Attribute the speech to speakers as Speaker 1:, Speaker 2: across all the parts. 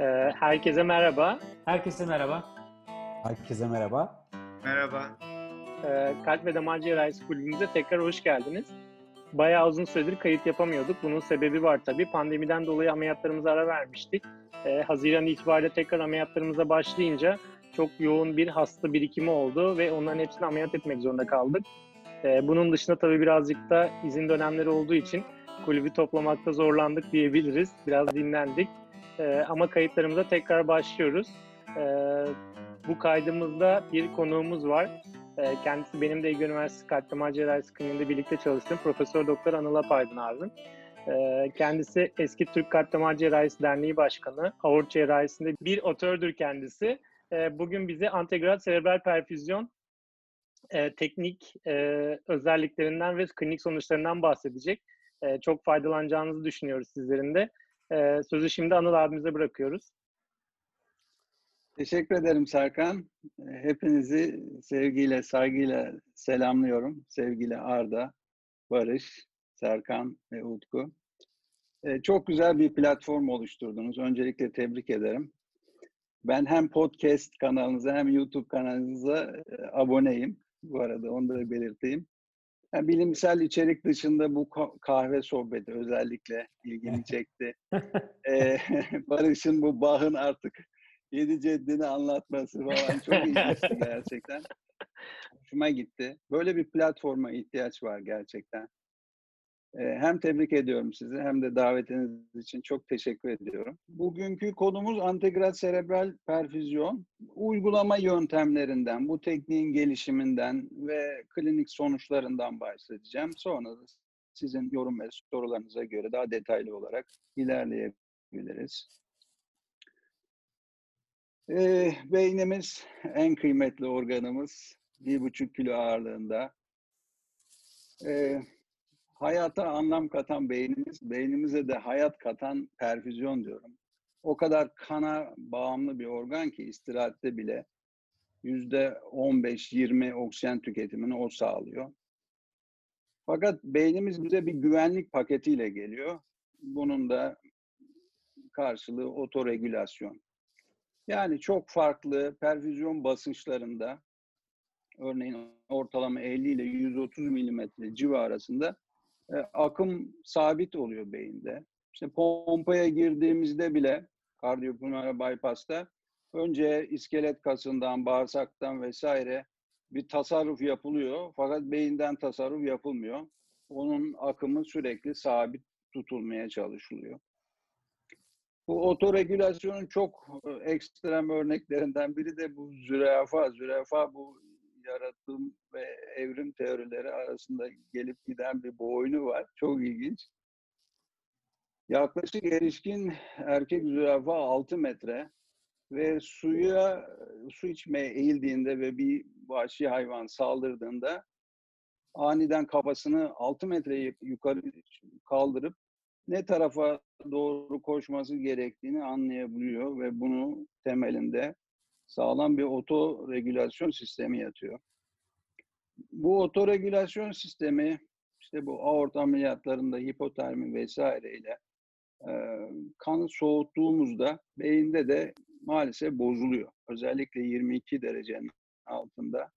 Speaker 1: Ee, herkese merhaba.
Speaker 2: Herkese merhaba.
Speaker 3: Herkese merhaba.
Speaker 4: Merhaba.
Speaker 1: Ee, Kalp ve Damar Cerrahisi Kulübümüze tekrar hoş geldiniz. Bayağı uzun süredir kayıt yapamıyorduk. Bunun sebebi var tabii. Pandemiden dolayı ameliyatlarımıza ara vermiştik. Ee, Haziran itibariyle tekrar ameliyatlarımıza başlayınca çok yoğun bir hasta birikimi oldu ve onların hepsini ameliyat etmek zorunda kaldık. Bunun dışında tabii birazcık da izin dönemleri olduğu için kulübü toplamakta zorlandık diyebiliriz. Biraz dinlendik. Ee, ama kayıtlarımıza tekrar başlıyoruz. Ee, bu kaydımızda bir konuğumuz var. Ee, kendisi benim de Ege Üniversitesi Kalp Damar Cerrahisi birlikte çalıştığım Profesör Doktor Anıl Apaydın abim. Ee, kendisi eski Türk Kalp Damar Cerrahisi Derneği Başkanı. Aort cerrahisinde bir otördür kendisi. Ee, bugün bize antegral serebral perfüzyon e, teknik e, özelliklerinden ve klinik sonuçlarından bahsedecek. E, çok faydalanacağınızı düşünüyoruz sizlerin de. E, sözü şimdi Anıl abimize bırakıyoruz.
Speaker 4: Teşekkür ederim Serkan. Hepinizi sevgiyle, saygıyla selamlıyorum. Sevgili Arda, Barış, Serkan ve Utku. Ee, Çok güzel bir platform oluşturdunuz. Öncelikle tebrik ederim. Ben hem podcast kanalınıza hem YouTube kanalınıza e, aboneyim. Bu arada onu da belirteyim. Yani bilimsel içerik dışında bu ka- kahve sohbeti özellikle ilgimi çekti. Ee, Barış'ın bu Bach'ın artık yedi ceddini anlatması falan çok ilginçti gerçekten. Hoşuma gitti. Böyle bir platforma ihtiyaç var gerçekten. Ee, Hem tebrik ediyorum sizi hem de davetiniz için çok teşekkür ediyorum. Bugünkü konumuz antegral serebral perfüzyon. Uygulama yöntemlerinden, bu tekniğin gelişiminden ve klinik sonuçlarından bahsedeceğim. Sonra da sizin yorum ve sorularınıza göre daha detaylı olarak ilerleyebiliriz. Ee, beynimiz en kıymetli organımız. Bir buçuk kilo ağırlığında. Ee, hayata anlam katan beynimiz, beynimize de hayat katan perfüzyon diyorum. O kadar kana bağımlı bir organ ki istirahatte bile yüzde 15-20 oksijen tüketimini o sağlıyor. Fakat beynimiz bize bir güvenlik paketiyle geliyor. Bunun da karşılığı otoregülasyon. Yani çok farklı perfüzyon basınçlarında örneğin ortalama 50 ile 130 milimetre civarı arasında e, akım sabit oluyor beyinde. İşte pompaya girdiğimizde bile kardiyopulmoner bypass'ta önce iskelet kasından, bağırsaktan vesaire bir tasarruf yapılıyor. Fakat beyinden tasarruf yapılmıyor. Onun akımı sürekli sabit tutulmaya çalışılıyor. Bu otoregülasyonun çok e, ekstrem örneklerinden biri de bu zürafa. Zürafa bu yaratım ve evrim teorileri arasında gelip giden bir boynu var. Çok ilginç. Yaklaşık erişkin erkek zürafa 6 metre ve suya su içmeye eğildiğinde ve bir vahşi hayvan saldırdığında aniden kafasını 6 metre yukarı kaldırıp ne tarafa doğru koşması gerektiğini anlayabiliyor ve bunu temelinde sağlam bir otoregülasyon sistemi yatıyor. Bu otoregülasyon sistemi işte bu aort ameliyatlarında hipotermi vesaireyle e, kanı soğuttuğumuzda beyinde de maalesef bozuluyor. Özellikle 22 derecenin altında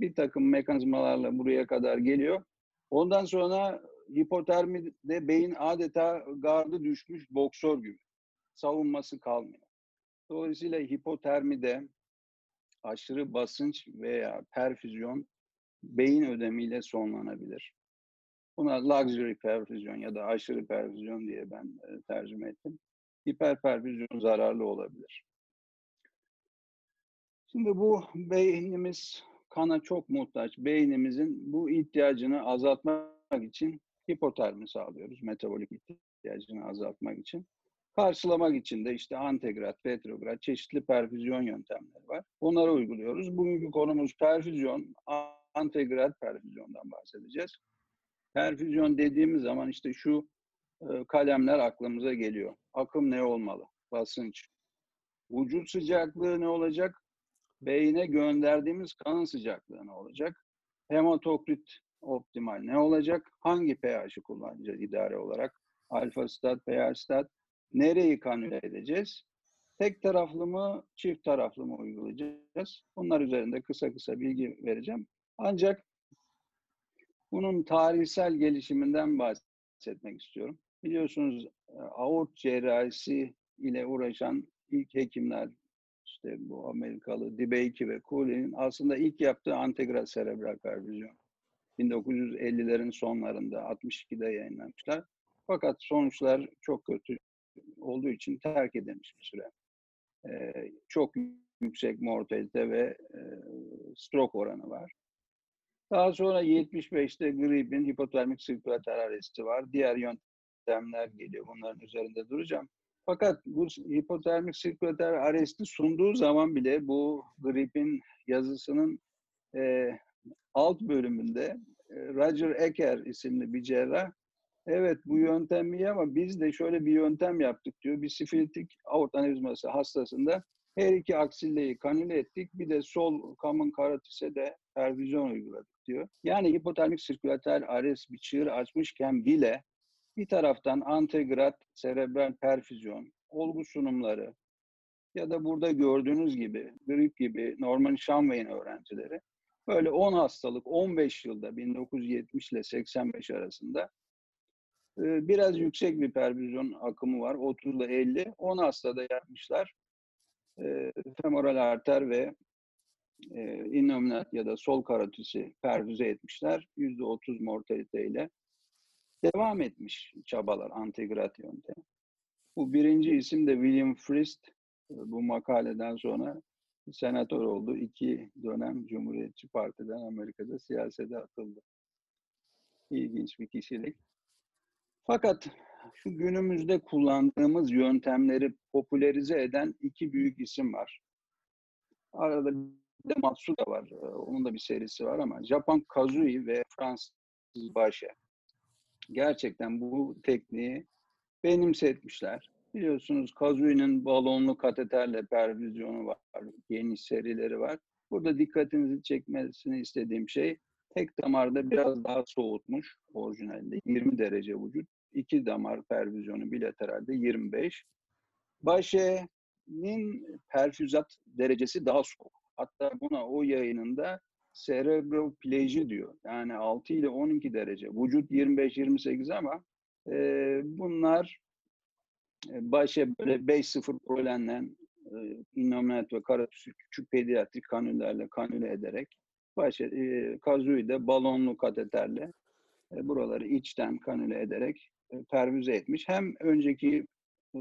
Speaker 4: bir takım mekanizmalarla buraya kadar geliyor. Ondan sonra hipotermide beyin adeta gardı düşmüş boksör gibi. Savunması kalmıyor. Dolayısıyla hipotermide aşırı basınç veya perfüzyon beyin ödemiyle sonlanabilir. Buna luxury perfüzyon ya da aşırı perfüzyon diye ben e, tercüme ettim. Hiperperfüzyon zararlı olabilir. Şimdi bu beynimiz kana çok muhtaç. Beynimizin bu ihtiyacını azaltmak için hipotermi sağlıyoruz. Metabolik ihtiyacını azaltmak için. Karşılamak için de işte antegrat, retrograd, çeşitli perfüzyon yöntemleri var. Bunları uyguluyoruz. Bugünkü konumuz perfüzyon, antegrat perfüzyondan bahsedeceğiz. Perfüzyon dediğimiz zaman işte şu e, kalemler aklımıza geliyor. Akım ne olmalı? Basınç. Vücut sıcaklığı ne olacak? Beyine gönderdiğimiz kanın sıcaklığı ne olacak? Hematokrit optimal ne olacak? Hangi pH'i kullanacağız idare olarak? Alfa stat, pH stat. Nereyi kanüle edeceğiz? tek taraflı mı, çift taraflı mı uygulayacağız? Bunlar üzerinde kısa kısa bilgi vereceğim. Ancak bunun tarihsel gelişiminden bahsetmek istiyorum. Biliyorsunuz e, aort cerrahisi ile uğraşan ilk hekimler işte bu Amerikalı DeBakey ve Cooley'nin aslında ilk yaptığı antegral serebral perfüzyon. 1950'lerin sonlarında 62'de yayınlamışlar. Fakat sonuçlar çok kötü olduğu için terk edilmiş bir süre. Ee, çok yüksek mortalite ve e, stroke oranı var. Daha sonra 75'te gripin hipotermik sirkülater arresti var. Diğer yöntemler geliyor. Bunların üzerinde duracağım. Fakat bu hipotermik sirkülater arresti sunduğu zaman bile bu gripin yazısının e, alt bölümünde e, Roger Ecker isimli bir cerrah evet bu yöntem iyi ama biz de şöyle bir yöntem yaptık diyor. Bir sifilitik aort anevrizması hastasında her iki aksilleyi kanüle ettik. Bir de sol common karotis'e de perfüzyon uyguladık diyor. Yani hipotermik sirkülater arrest bir çığır açmışken bile bir taraftan antegrat serebral perfüzyon, olgu sunumları ya da burada gördüğünüz gibi grip gibi Norman Shamway'in öğrencileri böyle 10 hastalık 15 yılda 1970 ile 85 arasında biraz yüksek bir perfüzyon akımı var. 30 ile 50. 10 hastada yapmışlar. E, femoral arter ve e, innominat ya da sol karotisi perfüze etmişler. %30 mortalite ile devam etmiş çabalar antigrat yöntemi. Bu birinci isim de William Frist. Bu makaleden sonra senatör oldu. İki dönem Cumhuriyetçi Parti'den Amerika'da siyasete atıldı. İlginç bir kişilik. Fakat günümüzde kullandığımız yöntemleri popülerize eden iki büyük isim var. Arada bir de Matsuda var. Onun da bir serisi var ama Japon Kazui ve Fransız Başe gerçekten bu tekniği benimsetmişler. Biliyorsunuz Kazui'nin balonlu kateterle perfüzyonu var, geniş serileri var. Burada dikkatinizi çekmesini istediğim şey tek damarda biraz daha soğutmuş orijinalde 20 derece vücut. İki damar perfüzyonu bilateralde 25. Başe'nin perfüzat derecesi daha soğuk. Hatta buna o yayınında serebropleji diyor. Yani 6 ile 12 derece. Vücut 25-28 ama e, bunlar e, başa böyle 5-0 prolenlen e, ve karatüsü küçük pediatrik kanüllerle kanüle ederek başa, e, kazuyu balonlu kateterle e, buraları içten kanüle ederek e, pervize etmiş. Hem önceki e,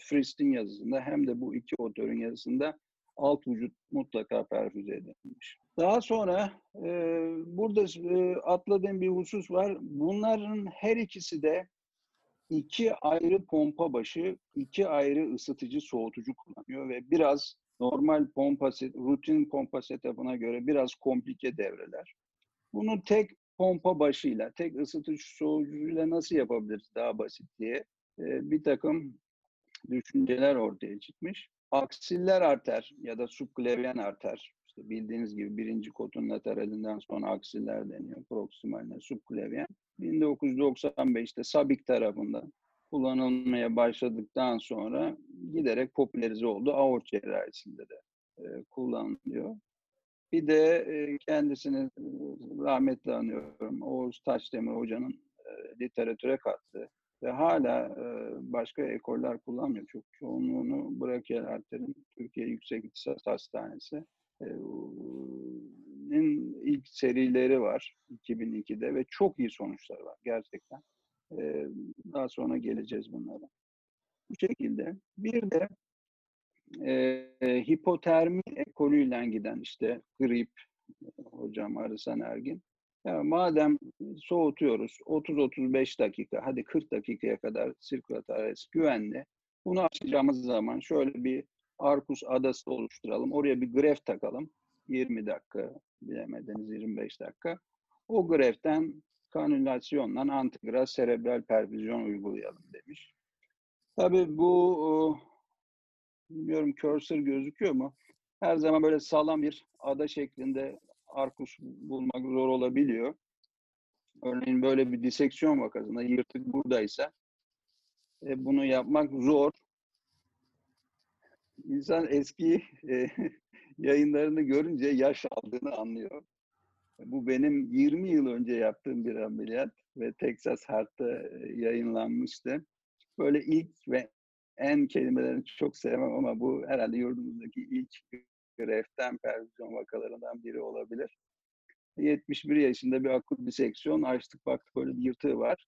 Speaker 4: Frist'in yazısında hem de bu iki otörün yazısında alt vücut mutlaka perfüze edilmiş. Daha sonra e, burada e, atladığım bir husus var. Bunların her ikisi de iki ayrı pompa başı, iki ayrı ısıtıcı soğutucu kullanıyor ve biraz normal pompa set, rutin pompa setup'ına göre biraz komplike devreler. Bunu tek pompa başıyla, tek ısıtıcı soğutucuyla nasıl yapabiliriz daha basit diye e, bir takım düşünceler ortaya çıkmış. Aksiller arter ya da subklavyen arter, işte bildiğiniz gibi birinci kotun lateralinden sonra aksiller deniyor, proksimaline subklavyen. 1995'te Sabik tarafından kullanılmaya başladıktan sonra giderek popülerize oldu. Aort cerrahisinde de e, kullanılıyor. Bir de e, kendisini e, rahmetle anıyorum. Oğuz Taşdemir Hoca'nın e, literatüre kattığı ve hala başka ekoller kullanmıyor. Çok çoğunluğunu brachial arterin Türkiye Yüksek İhtisas Hastanesi ilk serileri var 2002'de ve çok iyi sonuçlar var gerçekten. Daha sonra geleceğiz bunlara. Bu şekilde. Bir de e, hipotermi ekolüyle giden işte grip, hocam Arısan Ergin, ya madem soğutuyoruz 30-35 dakika, hadi 40 dakikaya kadar sirkülatör güvenli. Bunu açacağımız zaman şöyle bir Arkus adası oluşturalım. Oraya bir gref takalım. 20 dakika, bilemediniz 25 dakika. O greften kanülasyonla antigras serebral perfüzyon uygulayalım demiş. Tabii bu bilmiyorum cursor gözüküyor mu? Her zaman böyle sağlam bir ada şeklinde arkus bulmak zor olabiliyor. Örneğin böyle bir diseksiyon vakasında yırtık buradaysa e, bunu yapmak zor. İnsan eski e, yayınlarını görünce yaş aldığını anlıyor. Bu benim 20 yıl önce yaptığım bir ameliyat ve Texas Heart'ta e, yayınlanmıştı. Böyle ilk ve en kelimelerini çok sevmem ama bu herhalde yurdumuzdaki ilk greften pervizyon vakalarından biri olabilir. 71 yaşında bir akut diseksiyon açtık baktık böyle bir yırtığı var.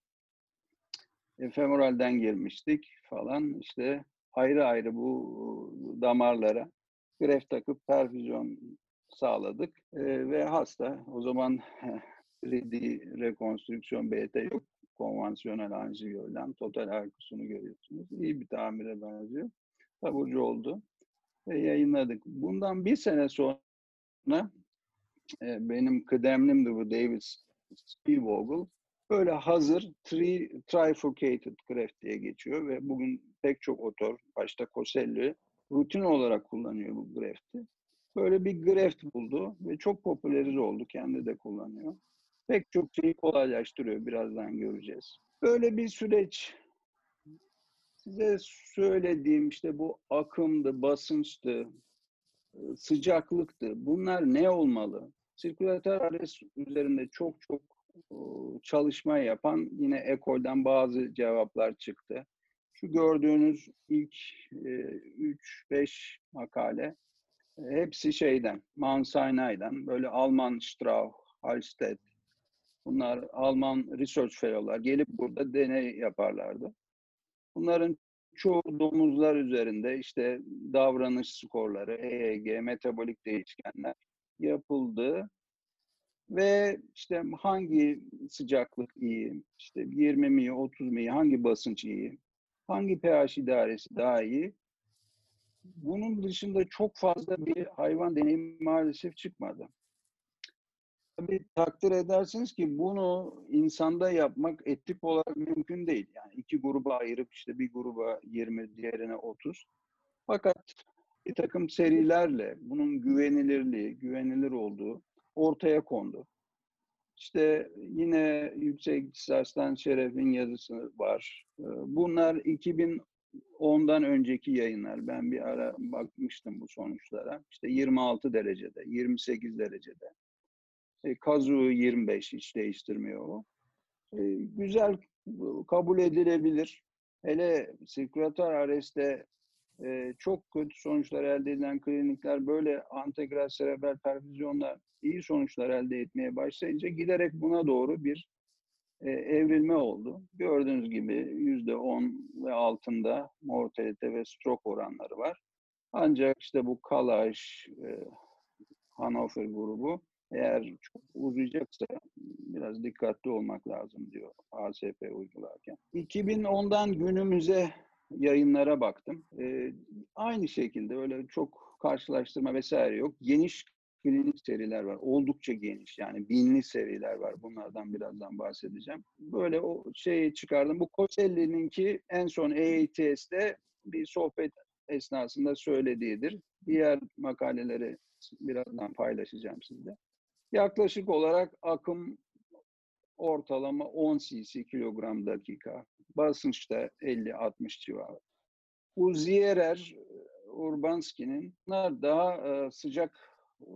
Speaker 4: E, femoralden girmiştik falan işte ayrı ayrı bu damarlara greft takıp perfüzyon sağladık e, ve hasta o zaman 3D rekonstrüksiyon BT yok konvansiyonel anjiyogram total arkusunu görüyorsunuz. İyi bir tamire benziyor. Taburcu oldu ve yayınladık. Bundan bir sene sonra e, benim kıdemlimdi bu David Spielvogel. Böyle hazır tri, trifurcated graft diye geçiyor ve bugün pek çok otor, başta Coselli rutin olarak kullanıyor bu grafti. Böyle bir graft buldu ve çok popülerize oldu. Kendi de kullanıyor. Pek çok şeyi kolaylaştırıyor. Birazdan göreceğiz. Böyle bir süreç. Size söylediğim işte bu akımdı, basınçtı, sıcaklıktı. Bunlar ne olmalı? Sirkülatör ares üzerinde çok çok çalışma yapan yine ekolden bazı cevaplar çıktı. Şu gördüğünüz ilk 3-5 makale hepsi şeyden, Mount böyle Alman Strauch, Halstead, bunlar Alman research fellow'lar gelip burada deney yaparlardı. Bunların çoğu domuzlar üzerinde işte davranış skorları, EEG, metabolik değişkenler yapıldı. Ve işte hangi sıcaklık iyi, işte 20 mi, 30 mi, hangi basınç iyi, hangi pH idaresi daha iyi? Bunun dışında çok fazla bir hayvan deneyimi maalesef çıkmadı. Tabii takdir edersiniz ki bunu insanda yapmak etik olarak mümkün değil. Yani iki gruba ayırıp işte bir gruba 20, diğerine 30. Fakat bir takım serilerle bunun güvenilirliği, güvenilir olduğu ortaya kondu. İşte yine Yüksek Lisans'tan Şeref'in yazısı var. Ee, bunlar 2010'dan önceki yayınlar. Ben bir ara bakmıştım bu sonuçlara. İşte 26 derecede, 28 derecede. E, Kazu 25 hiç değiştirmiyor o. E, güzel kabul edilebilir. Hele sirkülatör arreste e, çok kötü sonuçlar elde edilen klinikler böyle antegral serebral perfüzyonla iyi sonuçlar elde etmeye başlayınca giderek buna doğru bir e, evrilme oldu. Gördüğünüz gibi yüzde on ve altında mortalite ve stroke oranları var. Ancak işte bu Kalaş, e, Hannover grubu eğer çok uzayacaksa biraz dikkatli olmak lazım diyor ASP uygularken. 2010'dan günümüze yayınlara baktım. Ee, aynı şekilde öyle çok karşılaştırma vesaire yok. Geniş klinik seriler var. Oldukça geniş yani binli seriler var. Bunlardan birazdan bahsedeceğim. Böyle o şeyi çıkardım. Bu Coselli'ninki en son EATS'de bir sohbet esnasında söylediğidir. Diğer makaleleri birazdan paylaşacağım sizle. Yaklaşık olarak akım ortalama 10 cc kilogram dakika. Basınçta 50-60 civarı. Bu Zierer, Urbanski'nin daha e, sıcak e,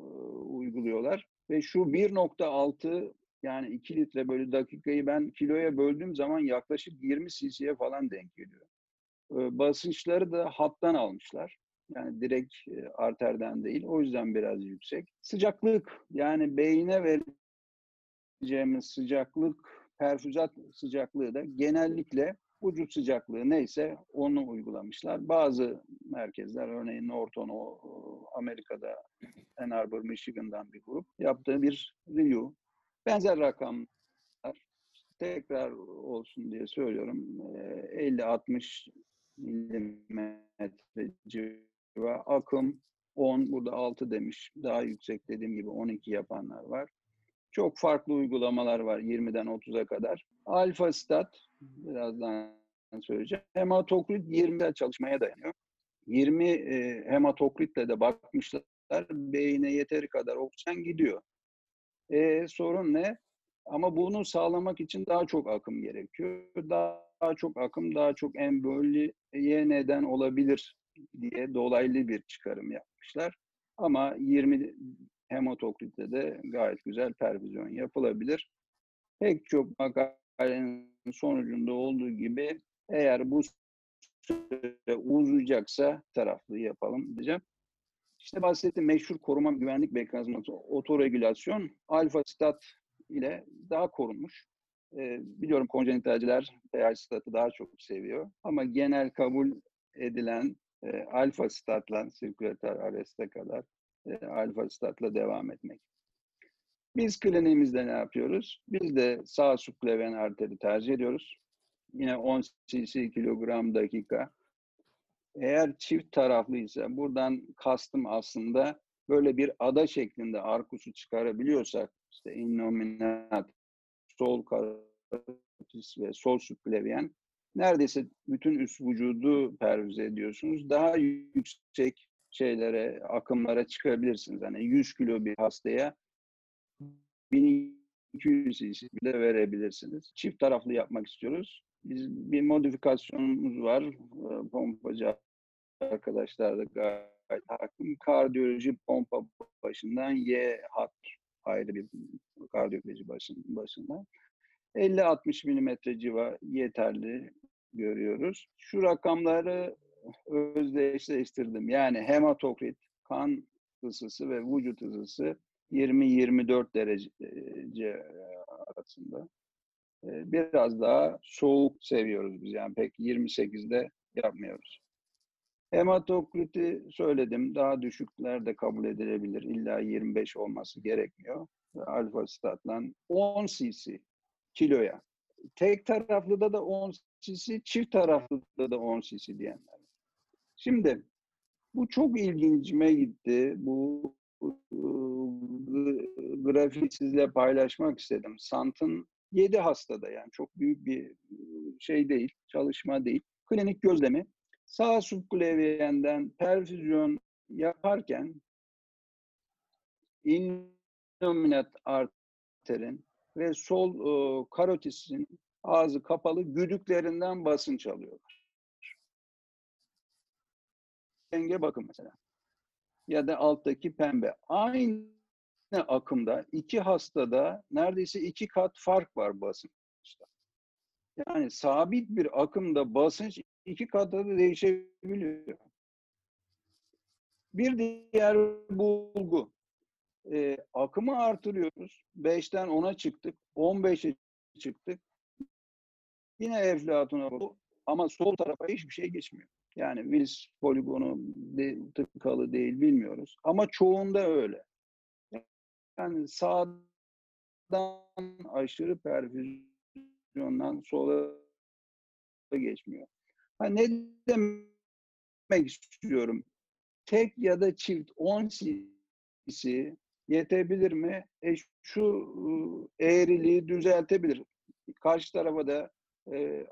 Speaker 4: uyguluyorlar. Ve şu 1.6 yani 2 litre bölü dakikayı ben kiloya böldüğüm zaman yaklaşık 20 cc'ye falan denk geliyor. E, basınçları da hattan almışlar. Yani direkt arterden değil. O yüzden biraz yüksek. Sıcaklık yani beyine vereceğimiz sıcaklık, perfüzat sıcaklığı da genellikle vücut sıcaklığı neyse onu uygulamışlar. Bazı merkezler örneğin Norton o Amerika'da Ann Arbor, Michigan'dan bir grup yaptığı bir review. Benzer rakamlar tekrar olsun diye söylüyorum. 50-60 milimetre civarı akım 10 burada 6 demiş. Daha yüksek dediğim gibi 12 yapanlar var. Çok farklı uygulamalar var 20'den 30'a kadar. Alfa stat birazdan söyleyeceğim. Hematokrit 20'de çalışmaya dayanıyor. 20 e, hematokritle de bakmışlar. Beyine yeteri kadar oksijen gidiyor. E, sorun ne? Ama bunu sağlamak için daha çok akım gerekiyor. Daha, daha çok akım, daha çok emboliye neden olabilir diye dolaylı bir çıkarım yapmışlar. Ama 20 hematokritte de gayet güzel perfüzyon yapılabilir. Pek çok makalenin sonucunda olduğu gibi eğer bu süre uzayacaksa taraflı yapalım diyeceğim. İşte bahsettiğim meşhur koruma güvenlik mekanizması otoregülasyon alfa stat ile daha korunmuş. Ee, biliyorum konjenitalciler pH statı daha çok seviyor ama genel kabul edilen e, alfa statla sirkülatör arreste kadar e, alfa statla devam etmek. Biz kliniğimizde ne yapıyoruz? Biz de sağ subkleven arteri tercih ediyoruz. Yine 10 cc kilogram dakika. Eğer çift taraflıysa buradan kastım aslında böyle bir ada şeklinde arkusu çıkarabiliyorsak işte innominat, sol karotis ve sol subkleviyen neredeyse bütün üst vücudu pervize ediyorsunuz. Daha yüksek şeylere, akımlara çıkabilirsiniz. Hani 100 kilo bir hastaya 1200 cc bile verebilirsiniz. Çift taraflı yapmak istiyoruz. Biz bir modifikasyonumuz var. Ee, Pompacı arkadaşlar da gayet hakim. Kardiyoloji pompa başından Y hat ayrı bir kardiyoloji başın, başından. 50-60 milimetre civa yeterli görüyoruz. Şu rakamları özdeşleştirdim. Yani hematokrit, kan ısısı ve vücut ısısı 20-24 derece arasında. Biraz daha soğuk seviyoruz biz. Yani pek 28'de yapmıyoruz. Hematokriti söyledim. Daha düşükler de kabul edilebilir. İlla 25 olması gerekmiyor. Alfa statla 10 cc kiloya. Tek taraflıda da 10 cc, çift taraflıda da 10 cc diyenler. Şimdi bu çok ilgincime gitti. Bu grafiği sizle paylaşmak istedim. Sant'ın 7 hastada yani çok büyük bir şey değil, çalışma değil. Klinik gözlemi sağ subkleviyenden perfüzyon yaparken innominat arterin ve sol e, karotisin ağzı kapalı güdüklerinden basınç alıyorlar. Denge bakın mesela. Ya da alttaki pembe. Aynı akımda iki hastada neredeyse iki kat fark var basınçta. Yani sabit bir akımda basınç iki katta da değişebiliyor. Bir diğer bulgu. E, akımı artırıyoruz. 5'ten 10'a çıktık. 15'e çıktık. Yine Eflatun'a bu. Ama sol tarafa hiçbir şey geçmiyor. Yani Wills poligonu de, tıkalı değil bilmiyoruz. Ama çoğunda öyle. Yani sağdan aşırı perfüzyondan sola geçmiyor. Ha, ne demek istiyorum? Tek ya da çift 10 cc yetebilir mi? E, şu eğriliği düzeltebilir. Karşı tarafa da e,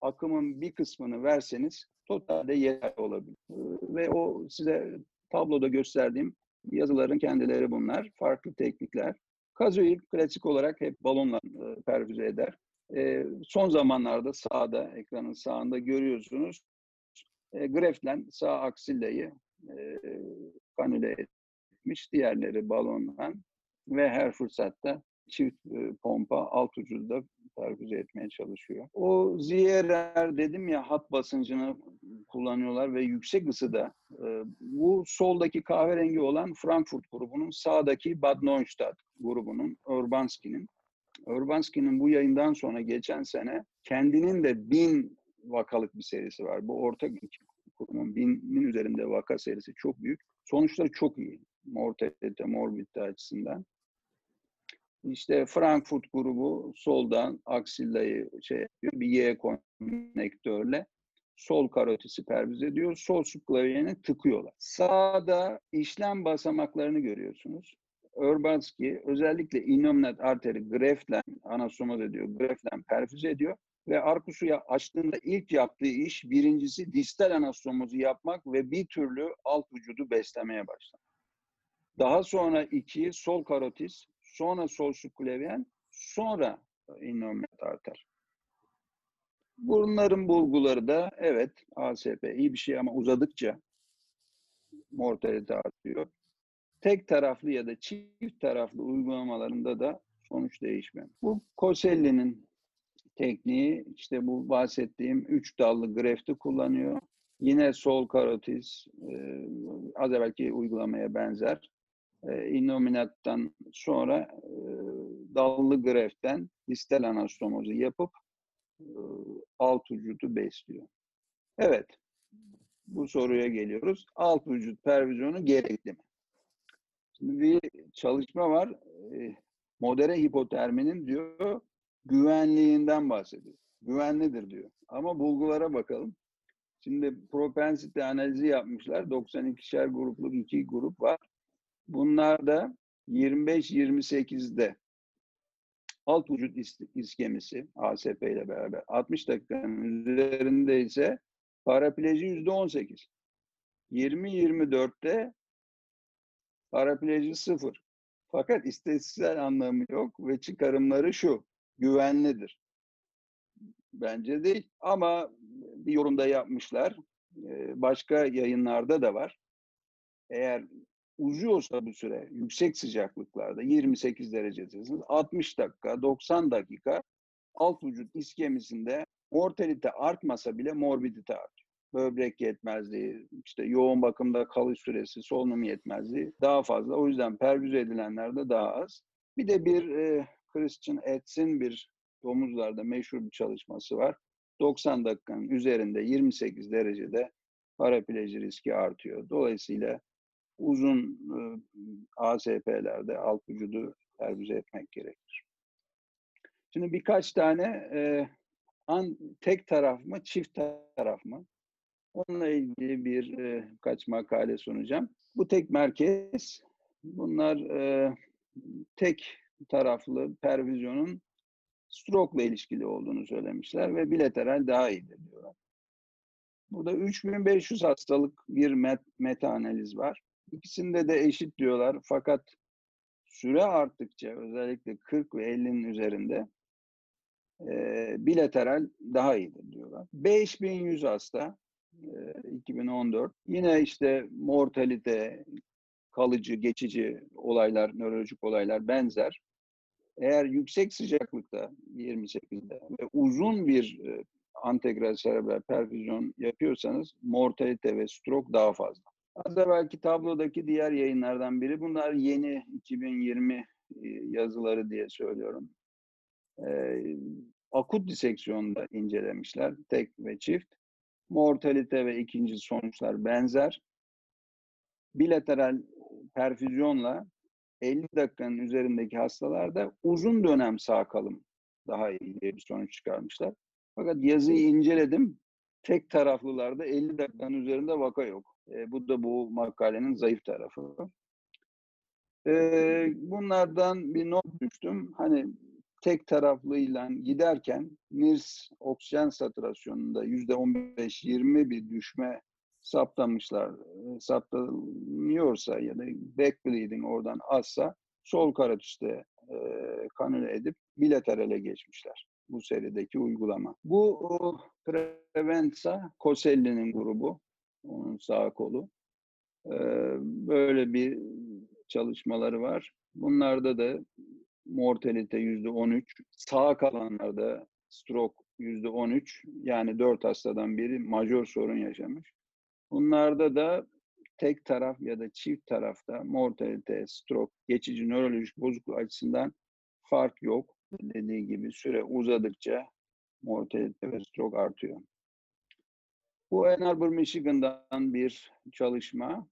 Speaker 4: akımın bir kısmını verseniz totalde yeterli olabilir. Ve o size tabloda gösterdiğim yazıların kendileri bunlar. Farklı teknikler. Kazoid klasik olarak hep balonla e, perfüze eder. E, son zamanlarda sağda, ekranın sağında görüyorsunuz. E, Greflen sağ aksilleyi e, kanüle etmiş. Diğerleri balonla ve her fırsatta çift e, pompa alt ucunda perfüze etmeye çalışıyor. O ZRR dedim ya hat basıncını kullanıyorlar ve yüksek ısıda e, bu soldaki kahverengi olan Frankfurt grubunun sağdaki Bad Neustadt grubunun Urbanski'nin Urbanski'nin bu yayından sonra geçen sene kendinin de bin vakalık bir serisi var. Bu orta kurumun binin üzerinde vaka serisi çok büyük. Sonuçları çok iyi. Mortalite, morbidite açısından. İşte Frankfurt grubu soldan aksillayı şey yapıyor. Bir Y konnektörle sol karotisi perviz ediyor. Sol subklaviyeni tıkıyorlar. Sağda işlem basamaklarını görüyorsunuz. Urbanski özellikle innominat arteri greften anastomoz ediyor. Greften perfüz ediyor ve arkusu açtığında ilk yaptığı iş birincisi distal anastomozu yapmak ve bir türlü alt vücudu beslemeye başlamak. Daha sonra iki sol karotis, sonra sol subklavyen, sonra innominat arter. Bunların bulguları da evet ASP iyi bir şey ama uzadıkça mortalite artıyor. Tek taraflı ya da çift taraflı uygulamalarında da sonuç değişmiyor. Bu Coselli'nin tekniği işte bu bahsettiğim üç dallı grefti kullanıyor. Yine sol karotiz e, az evvelki uygulamaya benzer. E, sonra e, dallı greften distal anastomozu yapıp e, alt vücudu besliyor. Evet, bu soruya geliyoruz. Alt vücut pervizyonu gerekli mi? Şimdi bir çalışma var. E, modere hipoterminin diyor güvenliğinden bahsediyor. Güvenlidir diyor. Ama bulgulara bakalım. Şimdi propensity analizi yapmışlar. 92'şer grupluk iki grup var. Bunlar da 25-28'de alt vücut iskemisi ASP ile beraber 60 dakikanın üzerinde ise parapleji %18. 20-24'te parapleji sıfır. Fakat istatistiksel anlamı yok ve çıkarımları şu, güvenlidir. Bence değil ama bir yorumda yapmışlar. Başka yayınlarda da var. Eğer uzuyorsa bu süre yüksek sıcaklıklarda 28 derecedesiniz 60 dakika 90 dakika alt vücut iskemisinde mortalite artmasa bile morbidite artıyor. Böbrek yetmezliği, işte yoğun bakımda kalış süresi, solunum yetmezliği daha fazla. O yüzden pervize edilenlerde daha az. Bir de bir e, Christian Etz'in bir domuzlarda meşhur bir çalışması var. 90 dakikanın üzerinde 28 derecede parapleji riski artıyor. Dolayısıyla uzun e, ASP'lerde alt vücudu pervize etmek gerekir. Şimdi birkaç tane e, an, tek taraf mı, çift taraf mı? Onunla ilgili bir e, kaç makale sunacağım. Bu tek merkez. Bunlar e, tek taraflı pervizyonun stroke ile ilişkili olduğunu söylemişler ve bilateral daha iyidir diyorlar. Burada 3500 hastalık bir met, meta analiz var. İkisinde de eşit diyorlar fakat süre arttıkça özellikle 40 ve 50'nin üzerinde e, bilateral daha iyidir diyorlar. 5100 hasta e, 2014. Yine işte mortalite, kalıcı, geçici olaylar, nörolojik olaylar benzer. Eğer yüksek sıcaklıkta 28'de ve uzun bir antegral serebral perfüzyon yapıyorsanız mortalite ve stroke daha fazla. Az evvelki tablodaki diğer yayınlardan biri. Bunlar yeni 2020 e, yazıları diye söylüyorum. Ee, akut diseksiyonda incelemişler. Tek ve çift. Mortalite ve ikinci sonuçlar benzer. Bilateral perfüzyonla 50 dakikanın üzerindeki hastalarda uzun dönem sağ kalım daha iyi diye bir sonuç çıkarmışlar. Fakat yazıyı inceledim. Tek taraflılarda 50 dakikanın üzerinde vaka yok. E, bu da bu makalenin zayıf tarafı. E, bunlardan bir not düştüm. Hani tek taraflıyla giderken NIRS oksijen satürasyonunda yüzde 15-20 bir düşme saptamışlar. E, saptanıyorsa ya da backbleeding oradan azsa sol karotitte e, kanüle edip bilaterale geçmişler bu serideki uygulama. Bu Prevensa Coselli'nin grubu, onun sağ kolu. Böyle bir çalışmaları var. Bunlarda da mortalite yüzde 13, sağ kalanlarda stroke yüzde 13, yani 4 hastadan biri majör sorun yaşamış. Bunlarda da tek taraf ya da çift tarafta mortalite, stroke, geçici nörolojik bozukluk açısından fark yok. Dediği gibi süre uzadıkça mortalite ve stroke artıyor. Bu Ann Arbor, Michigan'dan bir çalışma.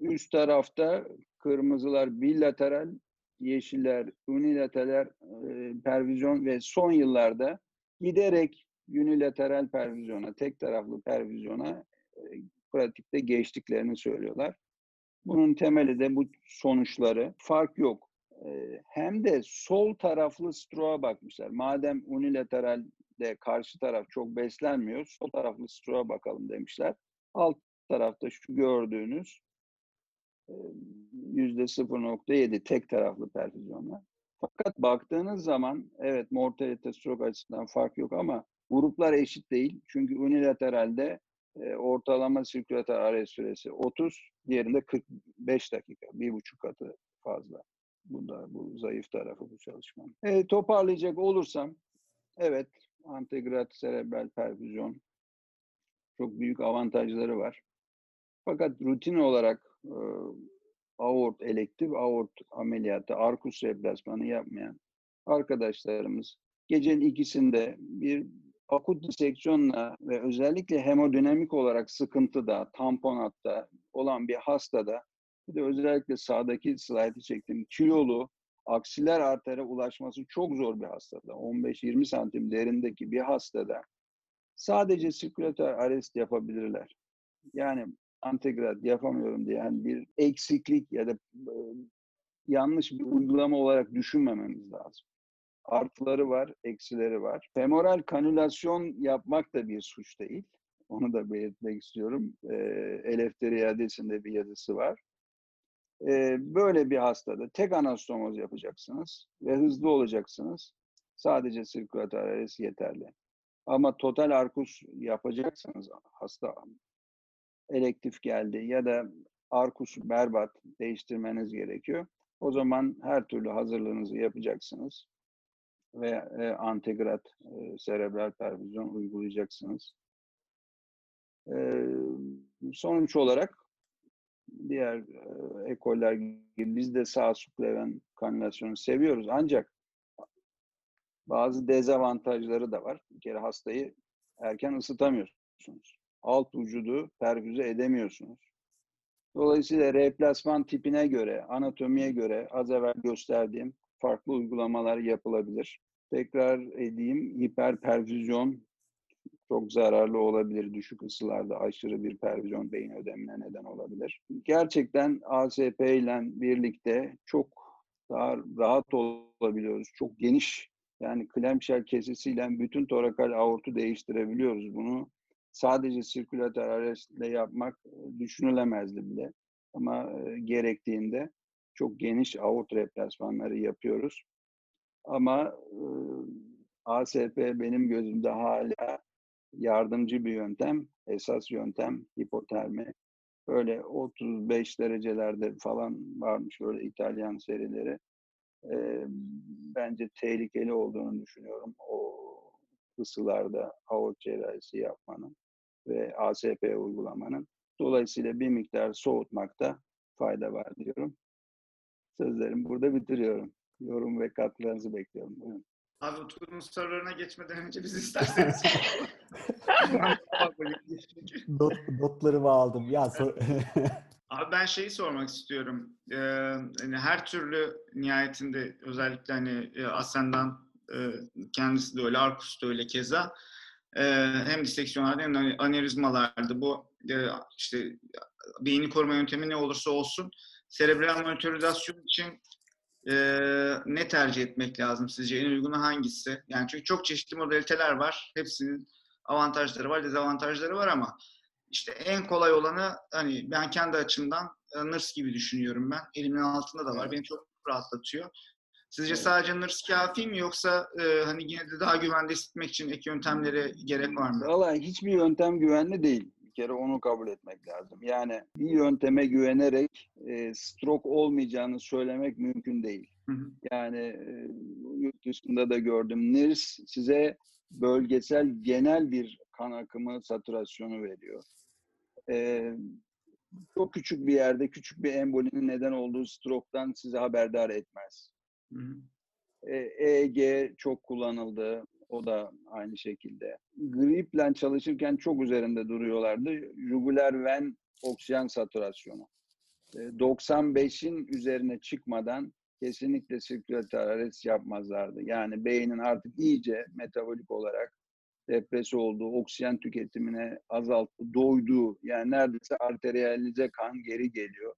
Speaker 4: Üst tarafta kırmızılar bilateral, yeşiller unilateral e, pervizyon ve son yıllarda giderek unilateral pervizyona, tek taraflı pervizyona e, pratikte geçtiklerini söylüyorlar. Bunun temeli de bu sonuçları. Fark yok. E, hem de sol taraflı stroğa bakmışlar. Madem unilateralde karşı taraf çok beslenmiyor, sol taraflı stroğa bakalım demişler. Alt tarafta şu gördüğünüz yüzde 0.7 tek taraflı perfüzyonla. Fakat baktığınız zaman evet mortalite stroke açısından fark yok ama gruplar eşit değil. Çünkü unilateralde E, ortalama sirkülatör arrest süresi 30, diğerinde 45 dakika, bir buçuk katı fazla. Bu da bu zayıf tarafı bu çalışmanın. E, toparlayacak olursam, evet antegrat serebral perfüzyon çok büyük avantajları var. Fakat rutin olarak e, aort, elektif aort ameliyatı, arkus replasmanı yapmayan arkadaşlarımız gecenin ikisinde bir akut diseksiyonla ve özellikle hemodinamik olarak sıkıntıda, tamponatta olan bir hastada bir de özellikle sağdaki slaytı çektiğim kilolu aksiler artere ulaşması çok zor bir hastada. 15-20 santim derindeki bir hastada sadece sirkülatör arrest yapabilirler. Yani antegrat yapamıyorum diye yani bir eksiklik ya da e, yanlış bir uygulama olarak düşünmememiz lazım. Artıları var, eksileri var. Femoral kanülasyon yapmak da bir suç değil. Onu da belirtmek istiyorum. E, Eleftheri iadesinde bir yazısı var. E, böyle bir hastada tek anastomoz yapacaksınız ve hızlı olacaksınız. Sadece sirkülatör arrest yeterli. Ama total arkus yapacaksanız hasta elektif geldi ya da arkus berbat değiştirmeniz gerekiyor. O zaman her türlü hazırlığınızı yapacaksınız ve e, antegrat e, serebral perfüzyon uygulayacaksınız. E, sonuç olarak diğer e, ekoller gibi biz de sağ subleven kanülasyonu seviyoruz. Ancak bazı dezavantajları da var. Bir kere hastayı erken ısıtamıyorsunuz. Alt vücudu perfüze edemiyorsunuz. Dolayısıyla replasman tipine göre, anatomiye göre az evvel gösterdiğim farklı uygulamalar yapılabilir. Tekrar edeyim, hiperperfüzyon çok zararlı olabilir. Düşük ısılarda aşırı bir perfüzyon beyin ödemine neden olabilir. Gerçekten ASP ile birlikte çok daha rahat olabiliyoruz. Çok geniş yani clamshell kesisiyle bütün torakal aortu değiştirebiliyoruz. Bunu sadece sirkülatör arrestle yapmak düşünülemezdi bile. Ama gerektiğinde çok geniş aort replasmanları yapıyoruz. Ama e, ASP benim gözümde hala yardımcı bir yöntem, esas yöntem hipotermi. Böyle 35 derecelerde falan varmış öyle İtalyan serileri. E, bence tehlikeli olduğunu düşünüyorum o ısılarda aort cerrahisi yapmanın ve ASP uygulamanın. Dolayısıyla bir miktar soğutmakta fayda var diyorum. Sözlerimi burada bitiriyorum. Yorum ve katkılarınızı bekliyorum. Buyurun.
Speaker 2: Abi Utku'nun sorularına geçmeden önce biz isterseniz.
Speaker 3: Not, notlarımı aldım. Ya sor...
Speaker 2: Abi ben şeyi sormak istiyorum. Ee, hani her türlü nihayetinde özellikle hani e, Asen'dan e, kendisi de öyle, Arkus da öyle keza. E, hem diseksiyonlarda hem anevrizmalarda bu e, işte beyni koruma yöntemi ne olursa olsun serebral monitorizasyon için e, ne tercih etmek lazım sizce? En uygunu hangisi? Yani çünkü çok çeşitli modaliteler var. Hepsinin avantajları var, dezavantajları var ama işte en kolay olanı hani ben kendi açımdan e, NIRS gibi düşünüyorum ben. Elimin altında da var. Beni çok rahatlatıyor. Sizce
Speaker 4: Evet.
Speaker 2: sadece NIRS kafi mi yoksa e, hani yine de daha güvende hissetmek için ek yöntemlere gerek var mı?
Speaker 4: Valla hiçbir yöntem güvenli değil. Bir kere onu kabul etmek lazım. Yani bir yönteme güvenerek e, stroke olmayacağını söylemek mümkün değil.
Speaker 2: Hı hı.
Speaker 4: Yani e, yurt dışında da gördüm. NIRS size bölgesel genel bir kan akımı satürasyonu veriyor. E, çok küçük bir yerde küçük bir embolinin neden olduğu stroke'tan sizi haberdar etmez.
Speaker 2: Hı hı.
Speaker 4: E, EEG çok kullanıldı. O da aynı şekilde. Griple çalışırken çok üzerinde duruyorlardı. Jugular ven oksijen satürasyonu. E, 95'in üzerine çıkmadan kesinlikle sirkülatör arrest yapmazlardı. Yani beynin artık iyice metabolik olarak depresi olduğu, oksijen tüketimine azalttı, doyduğu, yani neredeyse arteriyalize kan geri geliyor.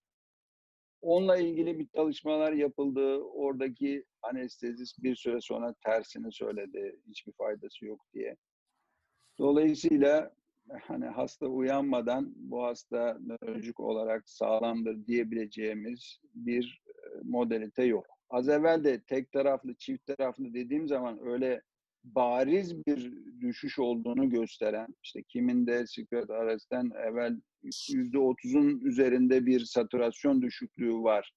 Speaker 4: Onunla ilgili bir çalışmalar yapıldı. Oradaki anestezist bir süre sonra tersini söyledi. Hiçbir faydası yok diye. Dolayısıyla hani hasta uyanmadan bu hasta nörolojik olarak sağlamdır diyebileceğimiz bir modalite yok. Az evvel de tek taraflı, çift taraflı dediğim zaman öyle bariz bir düşüş olduğunu gösteren, işte kiminde Secret Arrest'ten evvel %30'un üzerinde bir saturasyon düşüklüğü var.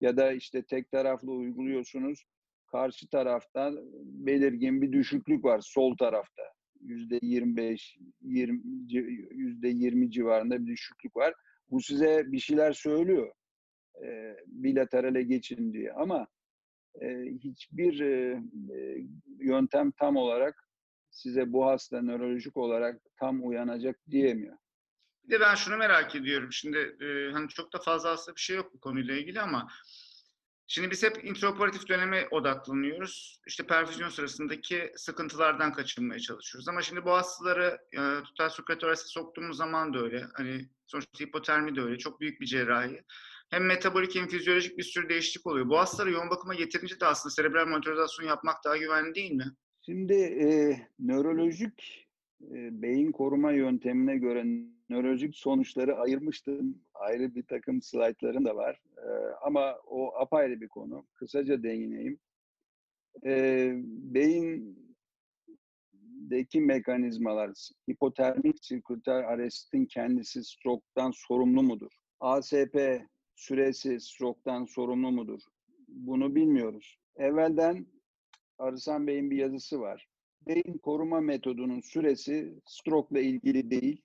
Speaker 4: Ya da işte tek taraflı uyguluyorsunuz, karşı tarafta belirgin bir düşüklük var sol tarafta. %25, 20, %20 civarında bir düşüklük var. Bu size bir şeyler söylüyor. E, bilaterale geçin diye. Ama e, hiçbir e, e, yöntem tam olarak size bu hasta nörolojik olarak tam uyanacak diyemiyor.
Speaker 2: Bir de ben şunu merak ediyorum. Şimdi e, hani çok da fazla aslında bir şey yok bu konuyla ilgili ama şimdi biz hep intraoperatif döneme odaklanıyoruz. İşte perfüzyon sırasındaki sıkıntılardan kaçınmaya çalışıyoruz. Ama şimdi bu hastaları e, tutal sukratörese soktuğumuz zaman da öyle. Hani sonuçta hipotermi de öyle. Çok büyük bir cerrahi. Hem metabolik hem fizyolojik bir sürü değişiklik oluyor. Bu hastaları yoğun bakıma getirince de aslında serebral monitorizasyon yapmak daha güvenli değil mi?
Speaker 4: Şimdi e, nörolojik e, beyin koruma yöntemine göre nörolojik sonuçları ayırmıştım. Ayrı bir takım slaytlarım da var. E, ama o apayrı bir konu. Kısaca değineyim. E, beyindeki mekanizmalar, hipotermik sirküler arrestin kendisi stroke'dan sorumlu mudur? ASP süresi stroke'dan sorumlu mudur? Bunu bilmiyoruz. Evvelden Arısan Bey'in bir yazısı var. Beyin koruma metodunun süresi stroke ile ilgili değil,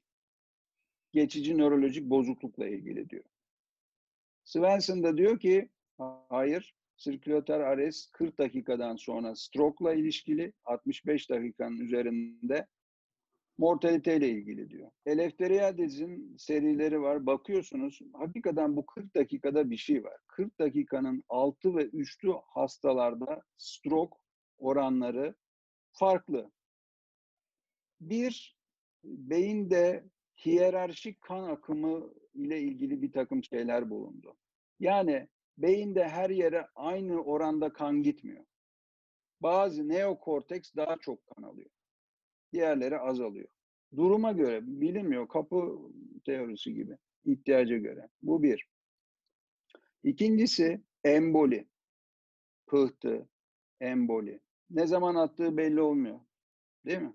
Speaker 4: geçici nörolojik bozuklukla ilgili diyor. Svensson da diyor ki hayır, sirkülatör arrest 40 dakikadan sonra stroke ile ilişkili, 65 dakikanın üzerinde mortalite ile ilgili diyor. Eleftheriades'in serileri var. Bakıyorsunuz hakikaten bu 40 dakikada bir şey var. 40 dakikanın altı ve üstü hastalarda stroke oranları farklı. Bir, beyinde hiyerarşik kan akımı ile ilgili bir takım şeyler bulundu. Yani beyinde her yere aynı oranda kan gitmiyor. Bazı neokorteks daha çok kan alıyor. Diğerleri azalıyor. Duruma göre bilinmiyor. Kapı teorisi gibi. ihtiyaca göre. Bu bir. İkincisi emboli. Pıhtı, emboli. Ne zaman attığı belli olmuyor. Değil mi?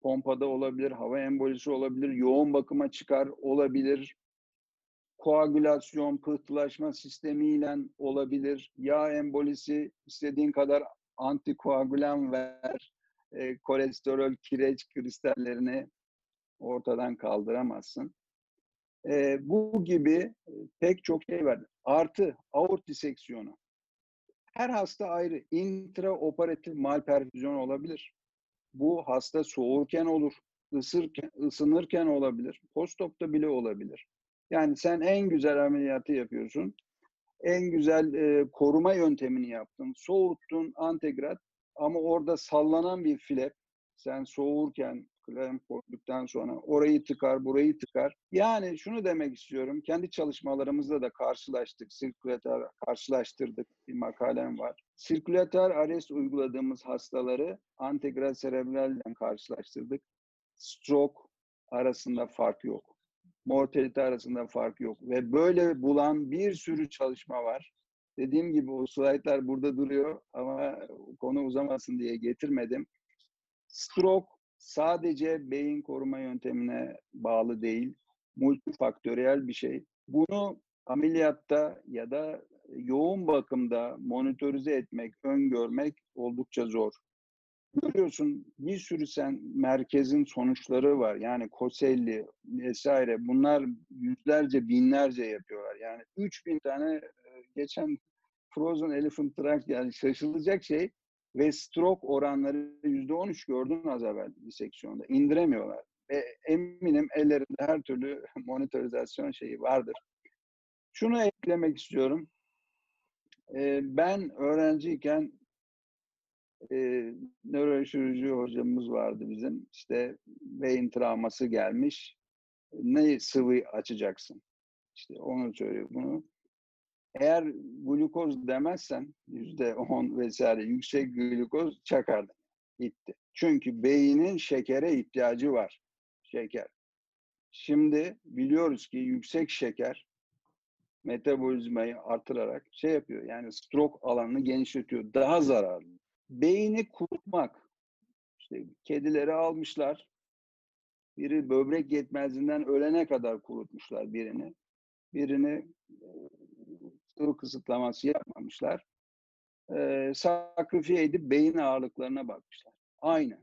Speaker 4: Pompada olabilir, hava embolisi olabilir, yoğun bakıma çıkar olabilir, koagülasyon, pıhtılaşma sistemiyle olabilir, yağ embolisi, istediğin kadar antikoagülan ver, e, kolesterol, kireç kristallerini ortadan kaldıramazsın. E, bu gibi pek çok şey var. Artı aort diseksiyonu. Her hasta ayrı. Intraoperatif malperfüzyon olabilir. Bu hasta soğurken olur, ısırken, ısınırken olabilir, postopta bile olabilir. Yani sen en güzel ameliyatı yapıyorsun, en güzel e, koruma yöntemini yaptın, soğuttun, antegrat ama orada sallanan bir flap, sen soğurken Clarence koyduktan sonra orayı tıkar, burayı tıkar. Yani şunu demek istiyorum. Kendi çalışmalarımızda da karşılaştık. Sirkülatör karşılaştırdık. Bir makalem var. Sirkülatör arrest uyguladığımız hastaları antegral serebralden karşılaştırdık. Stroke arasında fark yok. Mortalite arasında fark yok. Ve böyle bulan bir sürü çalışma var. Dediğim gibi o slaytlar burada duruyor ama konu uzamasın diye getirmedim. Stroke sadece beyin koruma yöntemine bağlı değil, multifaktöriyel bir şey. Bunu ameliyatta ya da yoğun bakımda monitörize etmek, öngörmek oldukça zor. Görüyorsun bir sürü sen merkezin sonuçları var. Yani Koselli vesaire bunlar yüzlerce binlerce yapıyorlar. Yani 3000 tane geçen Frozen Elephant Trunk yani şaşılacak şey ve stroke oranları yüzde 13 gördün az evvel diseksiyonda. İndiremiyorlar. Ve eminim ellerinde her türlü monitorizasyon şeyi vardır. Şunu eklemek istiyorum. Ee, ben öğrenciyken e, nöroşirurji hocamız vardı bizim. İşte beyin travması gelmiş. Ne sıvı açacaksın? İşte onu söylüyor bunu. Eğer glukoz demezsen yüzde on vesaire yüksek glukoz çakardı. Gitti. Çünkü beynin şekere ihtiyacı var. Şeker. Şimdi biliyoruz ki yüksek şeker metabolizmayı artırarak şey yapıyor. Yani stroke alanını genişletiyor. Daha zararlı. Beyni kurutmak İşte kedileri almışlar. Biri böbrek yetmezliğinden ölene kadar kurutmuşlar birini. Birini sıvı kısıtlaması yapmamışlar. E, sakrifiye edip beyin ağırlıklarına bakmışlar. Aynı.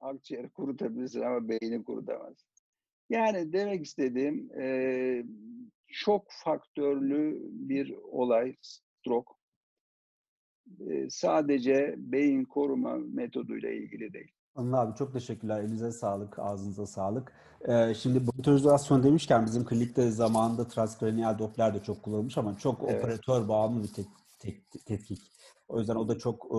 Speaker 4: Akciğeri kurutabilirsin ama beyni kurutamaz. Yani demek istediğim e, çok faktörlü bir olay stroke. E, sadece beyin koruma metoduyla ilgili değil.
Speaker 3: Anıl abi çok teşekkürler. Elinize sağlık, ağzınıza sağlık. Ee, şimdi monitorizasyon demişken bizim klinikte zamanında transkranial Doppler de çok kullanılmış ama çok
Speaker 4: Evet.
Speaker 3: operatör bağımlı bir tek, tek- tetkik. O yüzden o da çok e,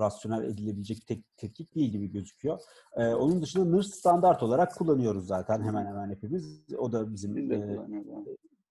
Speaker 3: rasyonel edilebilecek tek, tetkik değil gibi gözüküyor. Ee, onun dışında NIRS standart olarak kullanıyoruz zaten hemen hemen hepimiz. O da bizim e.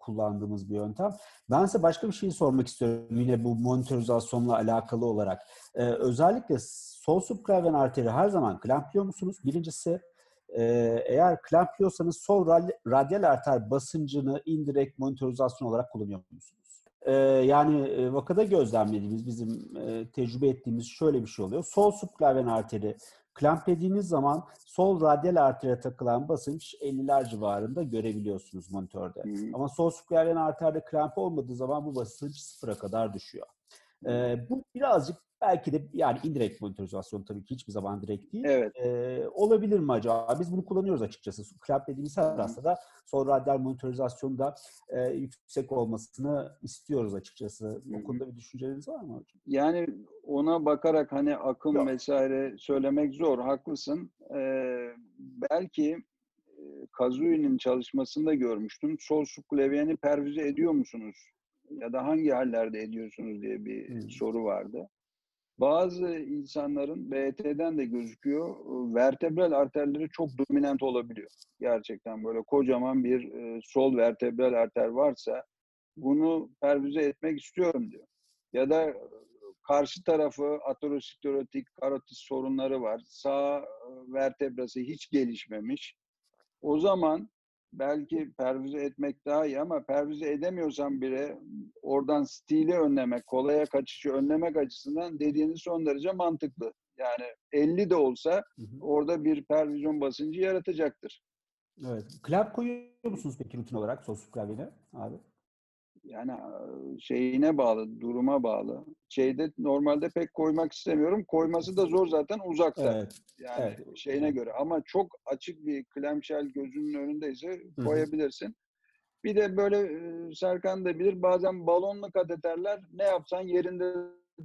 Speaker 3: kullandığımız bir yöntem. Ben size başka bir şey sormak istiyorum yine bu monitorizasyonla alakalı olarak. Ee, özellikle sol subklavyen arteri her zaman klampliyor musunuz? Birincisi e, eğer klampliyorsanız sol rad- radyal arter basıncını indirekt monitorizasyon olarak kullanıyor musunuz? Ee, yani e, vakada gözlemlediğimiz, bizim e, tecrübe ettiğimiz şöyle bir şey oluyor. Sol subklavyen arteri klamplediğiniz zaman sol radyal artere takılan basınç 50'ler civarında görebiliyorsunuz monitörde.
Speaker 4: Hı.
Speaker 3: Ama sol subklavyen arterde kramp olmadığı zaman bu basınç sıfıra kadar düşüyor. Ee, bu birazcık belki de yani indirekt monitorizasyon tabii ki hiçbir zaman direkt değil.
Speaker 4: Evet.
Speaker 3: Ee, olabilir mi acaba? Biz bunu kullanıyoruz açıkçası. Kramp dediğimiz her hastada sol radyal monitorizasyonda e, yüksek olmasını istiyoruz açıkçası. O konuda bir düşünceleriniz var mı hocam?
Speaker 4: Yani ona bakarak hani akım
Speaker 3: Yok.
Speaker 4: vesaire söylemek zor, haklısın. Ee, belki Kazui'nin çalışmasında görmüştüm. Sol subklavyeni pervize ediyor musunuz? Ya da hangi hallerde ediyorsunuz diye bir
Speaker 3: Hmm.
Speaker 4: soru vardı. Bazı insanların BT'den de gözüküyor. Vertebral arterleri çok dominant olabiliyor. Gerçekten böyle kocaman bir e, sol vertebral arter varsa bunu pervize etmek istiyorum diyor. Ya da e, karşı tarafı aterosklerotik karotis sorunları var. Sağ e, vertebrası hiç gelişmemiş. O zaman belki pervize etmek daha iyi ama pervize edemiyorsan bile oradan stili önlemek, kolaya kaçışı önlemek açısından dediğiniz son derece mantıklı. Yani 50 de olsa
Speaker 3: Hı hı.
Speaker 4: orada bir pervizyon basıncı yaratacaktır.
Speaker 3: Evet. Klamp koyuyor musunuz peki rutin olarak sol subklavyene abi?
Speaker 4: Yani şeyine bağlı, duruma bağlı. Şeyde normalde pek koymak istemiyorum. Koyması da zor zaten uzakta.
Speaker 3: Evet.
Speaker 4: Yani
Speaker 3: evet.
Speaker 4: şeyine göre. Ama çok açık bir clamshell gözünün önündeyse koyabilirsin. Bir de böyle Serkan da bilir bazen balonlu kateterler ne yapsan yerinde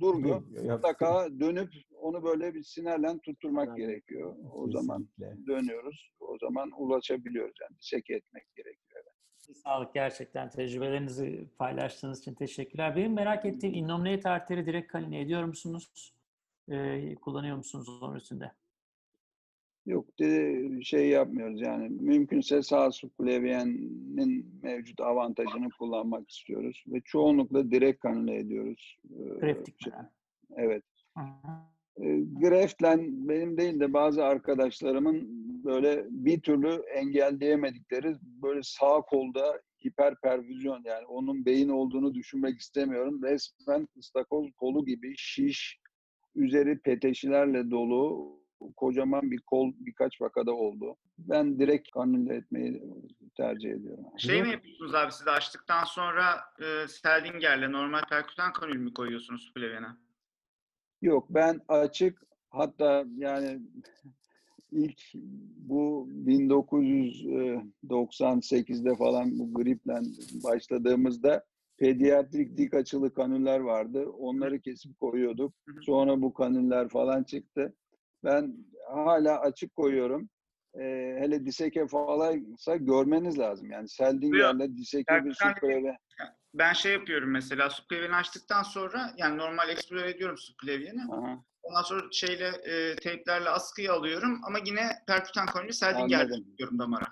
Speaker 4: durmuyor. Mutlaka dönüp onu böyle bir sinerle tutturmak
Speaker 1: Aynen.
Speaker 4: gerekiyor. O zaman
Speaker 3: Kesinlikle.
Speaker 4: dönüyoruz. O zaman ulaşabiliyoruz yani. Diseke etmek gerekiyor.
Speaker 5: Sağlık gerçekten tecrübelerinizi paylaştığınız için teşekkürler. Benim merak ettiğim innominate arteri direkt kaline ediyor musunuz? Ee, kullanıyor musunuz onun üstünde?
Speaker 4: Yok de şey yapmıyoruz yani mümkünse sağ subklavyenin mevcut avantajını kullanmak istiyoruz ve çoğunlukla direkt kanüle ediyoruz. Ee,
Speaker 5: Graftik
Speaker 4: şey-? Evet.
Speaker 5: Hı hı.
Speaker 4: E, Greft'len benim değil de bazı arkadaşlarımın böyle bir türlü engelleyemedikleri böyle sağ kolda hiperpervizyon yani onun beyin olduğunu düşünmek istemiyorum. Resmen ıstakoz kolu gibi şiş, üzeri peteşilerle dolu kocaman bir kol birkaç vakada oldu. Ben direkt kanüle etmeyi tercih ediyorum.
Speaker 2: Şey mi yapıyorsunuz abi siz açtıktan sonra e, Stellinger'le normal perkütan kanül mü koyuyorsunuz Flavian'a?
Speaker 4: Yok ben açık hatta yani ilk bu 1998'de falan bu griple başladığımızda pediatrik dik açılı kanüller vardı. Onları kesip koyuyorduk. Sonra bu kanüller falan çıktı. Ben hala açık koyuyorum. Ee, hele diseke falansa görmeniz lazım. Yani Seldinger'le diseke bir
Speaker 2: Perkütan-
Speaker 4: süprele.
Speaker 2: Ben şey yapıyorum mesela subklavyeni açtıktan sonra yani normal explore ediyorum subklavyeni. Ondan sonra şeyle e, teyplerle askıyı alıyorum ama yine perkütan kanülü Stellinger'le
Speaker 4: Anladım.
Speaker 2: tutuyorum damara.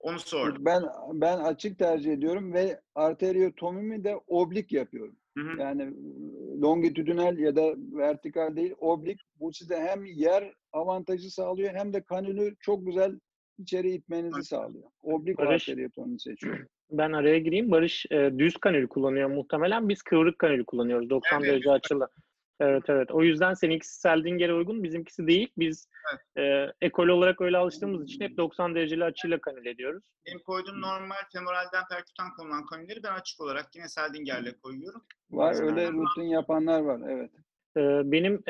Speaker 2: Onu sordum.
Speaker 4: Ben ben açık tercih ediyorum ve arteriotomimi de oblik yapıyorum.
Speaker 2: Hı hı.
Speaker 4: Yani longitudinal ya da vertikal değil, oblik. Bu size hem yer avantajı sağlıyor hem de kanülü çok güzel içeri itmenizi sağlıyor. Oblik
Speaker 1: Barış.
Speaker 4: arteriotomi seçiyorum.
Speaker 1: Ben araya gireyim. Barış e, düz kanül kullanıyor muhtemelen. Biz kıvrık kanül kullanıyoruz. 90
Speaker 2: Evet.
Speaker 1: derece açılı. Evet evet. O yüzden seninkisi Seldinger'e uygun, bizimkisi değil. Biz e, ekol olarak öyle alıştığımız için hep 90 dereceli açıyla kanül ediyoruz.
Speaker 2: Benim koyduğum normal femoralden perkutan konulan konileri ben açık olarak yine Seldinger'le koyuyorum.
Speaker 4: Var öyle rutin yapanlar var evet.
Speaker 1: Benim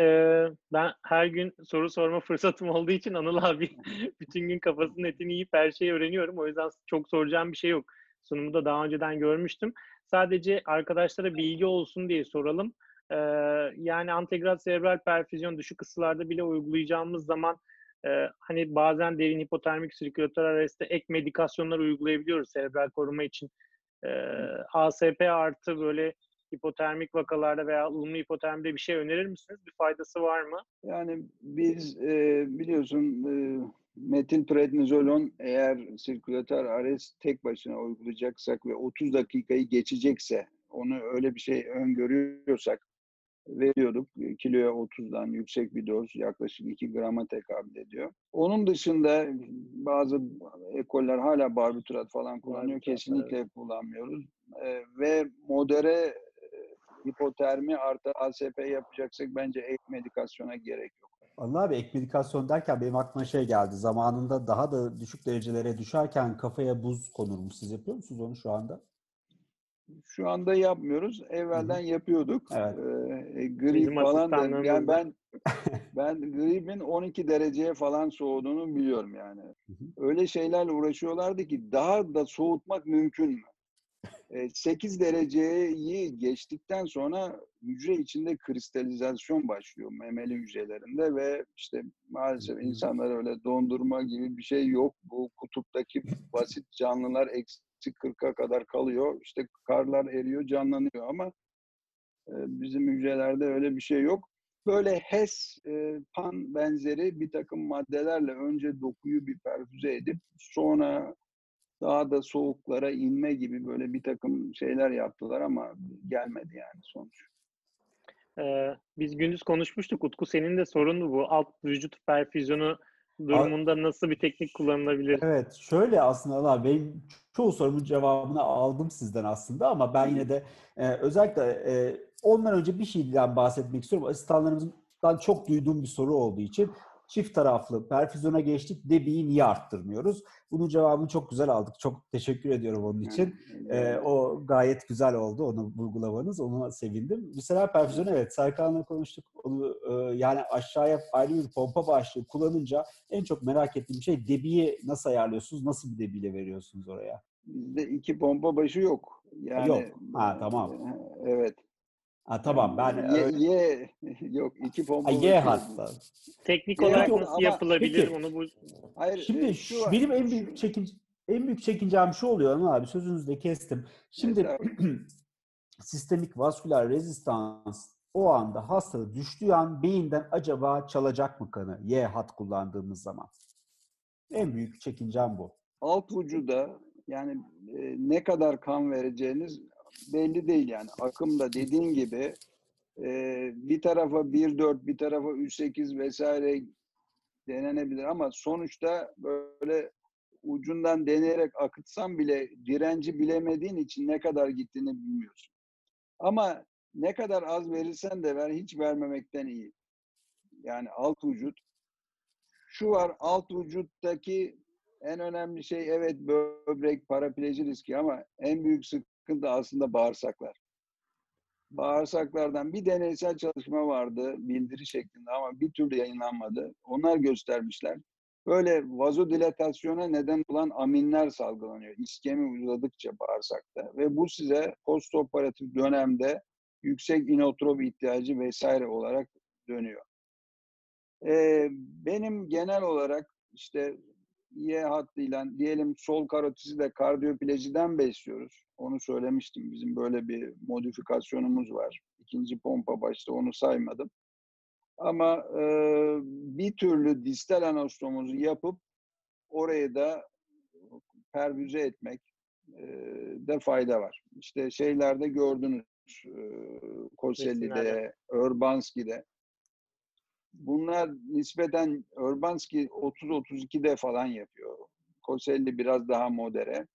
Speaker 1: ben her gün soru sorma fırsatım olduğu için Anıl abi bütün gün kafasının etini yiyip her şeyi öğreniyorum. O yüzden çok soracağım bir şey yok. Sunumu da daha önceden görmüştüm. Sadece arkadaşlara bilgi olsun diye soralım. Yani antegral serebral perfüzyon düşük ısılarda bile uygulayacağımız zaman hani bazen derin hipotermik sirkülatör arreste ek medikasyonlar uygulayabiliyoruz serebral koruma için. ASP artı böyle hipotermik vakalarda veya ılımlı hipotermide bir şey önerir misiniz? Bir faydası var mı?
Speaker 4: Yani biz e, biliyorsun e, metilprednizolon eğer sirkülatör arrest tek başına uygulayacaksak ve 30 dakikayı geçecekse onu öyle bir şey öngörüyorsak veriyorduk. E, Kiloya 30'dan yüksek bir doz yaklaşık 2 grama tekabül ediyor. Onun dışında bazı ekoller hala barbiturat falan kullanıyor. Kesinlikle kullanmıyoruz. E, ve modere hipotermi artı ASP yapacaksak bence ek medikasyona gerek yok.
Speaker 3: Anıl abi ek medikasyon derken benim aklıma şey geldi. Zamanında daha da düşük derecelere düşerken kafaya buz konurmuş. Siz yapıyor musunuz onu şu anda?
Speaker 4: Şu anda yapmıyoruz. Evvelden yapıyorduk.
Speaker 3: Evet.
Speaker 4: Ee, grip
Speaker 1: Bizim
Speaker 4: falan da yani ben ben gripin 12 dereceye falan soğuduğunu biliyorum yani.
Speaker 3: hı.
Speaker 4: Öyle şeylerle uğraşıyorlardı ki daha da soğutmak mümkün mü? Ee, 8 dereceyi geçtikten sonra hücre içinde kristalizasyon başlıyor memeli hücrelerinde ve işte maalesef insanlar öyle dondurma gibi bir şey yok. Bu kutuptaki basit canlılar eksi 40'a kadar kalıyor. İşte karlar eriyor, canlanıyor ama e, bizim hücrelerde öyle bir şey yok. Böyle HES, e, PAN benzeri bir takım maddelerle önce dokuyu bir perfüze edip sonra daha da soğuklara inme gibi böyle bir takım şeyler yaptılar ama gelmedi yani sonuç.
Speaker 1: Ee, biz gündüz konuşmuştuk. Utku senin de sorun bu. Alt vücut perfüzyonu durumunda nasıl bir teknik kullanılabilir?
Speaker 3: Evet, şöyle aslında Allah ben çoğu sorumun cevabını aldım sizden aslında ama ben yine de e, özellikle e, ondan önce bir şeyden bahsetmek istiyorum. Asistanlarımızdan çok duyduğum bir soru olduğu için çift taraflı perfüzyona geçtik. Debiyi niye arttırmıyoruz? Bunun cevabını çok güzel aldık. Çok teşekkür ediyorum onun için. Ee, o gayet güzel oldu onu vurgulamanız. Ona sevindim. Visceral perfüzyon evet Serkan'la konuştuk. Onu, e, yani aşağıya ayrı bir pompa başlığı kullanınca en çok merak ettiğim şey debiyi nasıl ayarlıyorsunuz? Nasıl bir debiyle veriyorsunuz oraya?
Speaker 4: Bizde iki pompa başı yok. Yani,
Speaker 3: Yok. Ha, tamam.
Speaker 4: Evet.
Speaker 3: Ha, tamam ben
Speaker 4: Ye,
Speaker 3: öyle-
Speaker 4: ye- yok iki pompa
Speaker 3: Ha,
Speaker 4: başı
Speaker 3: Y
Speaker 4: yok.
Speaker 3: hatta.
Speaker 1: Teknik olarak
Speaker 4: ama-
Speaker 1: nasıl yapılabilir?
Speaker 3: peki.
Speaker 1: Onu bu
Speaker 4: Hayır,
Speaker 3: Şimdi
Speaker 4: e,
Speaker 3: şu,
Speaker 4: var.
Speaker 3: benim en büyük çekin en büyük çekincem şu oluyor ama abi sözünüzü de kestim. Şimdi sistemik vasküler rezistans o anda hastada düştüğü an beyinden acaba çalacak mı kanı Y hat kullandığımız zaman? En büyük çekincem bu.
Speaker 4: alt vücuda yani e, ne kadar kan vereceğiniz belli değil yani. Akımda dediğin gibi e, bir tarafa 1.4, bir tarafa 3.8 vesaire denenebilir ama sonuçta böyle ucundan deneyerek akıtsan bile direnci bilemediğin için ne kadar gittiğini bilmiyorsun. Ama ne kadar az verirsen de ver hiç vermemekten iyi. Yani alt vücut. Şu var alt vücuttaki en önemli şey evet böbrek, parapleji riski ama en büyük sıkıntı aslında bağırsaklar. Bağırsaklardan bir deneysel çalışma vardı bildiri şeklinde ama bir türlü yayınlanmadı. Onlar göstermişler. Böyle vazodilatasyona neden olan aminler salgılanıyor. İskemi uzadıkça bağırsakta ve bu size postoperatif dönemde yüksek inotrop ihtiyacı vesaire olarak dönüyor. Ee, benim genel olarak işte Y hattıyla diyelim sol karotisi de kardiyoplejiden besliyoruz. Onu söylemiştim. Bizim böyle bir modifikasyonumuz var. İkinci pompa başta onu saymadım. Ama e, bir türlü distal anastomozu yapıp oraya da perfüze etmek e, de fayda var. İşte şeylerde gördünüz. E, Koselli'de. Urbanski'de. Bunlar nispeten Urbanski 30-32'de falan yapıyor. Koselli biraz daha modere.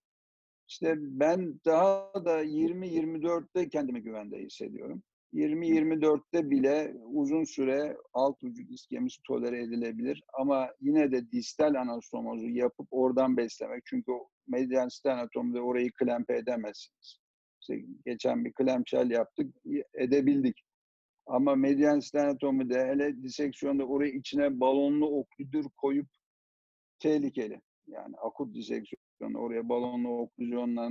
Speaker 4: İşte ben daha da 20-24'te kendimi güvende hissediyorum. 20-24'te bile uzun süre alt vücut iskemisi tolere edilebilir. Ama yine de distal anastomozu yapıp oradan beslemek. Çünkü o medial stenotomide orayı klempe edemezsiniz. İşte geçen bir klemçel yaptık, edebildik. Ama medial stenotomide hele diseksiyonda orayı içine balonlu oklüdür koyup tehlikeli. Yani akut diseksiyonda oraya balonlu oklüzyonla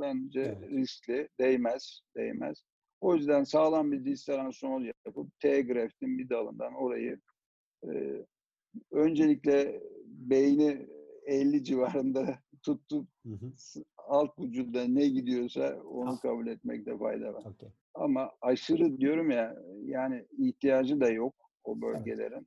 Speaker 4: bence
Speaker 3: Evet.
Speaker 4: riskli. Değmez, değmez. O yüzden sağlam bir distal anastomoz yapıp T-graftin bir dalından orayı e, öncelikle beyni 50 civarında tutup
Speaker 3: Hı hı.
Speaker 4: alt vücuda ne gidiyorsa onu
Speaker 3: Ah.
Speaker 4: kabul etmekte fayda var.
Speaker 3: Okey.
Speaker 4: Ama aşırı diyorum ya yani ihtiyacı da yok o bölgelerin.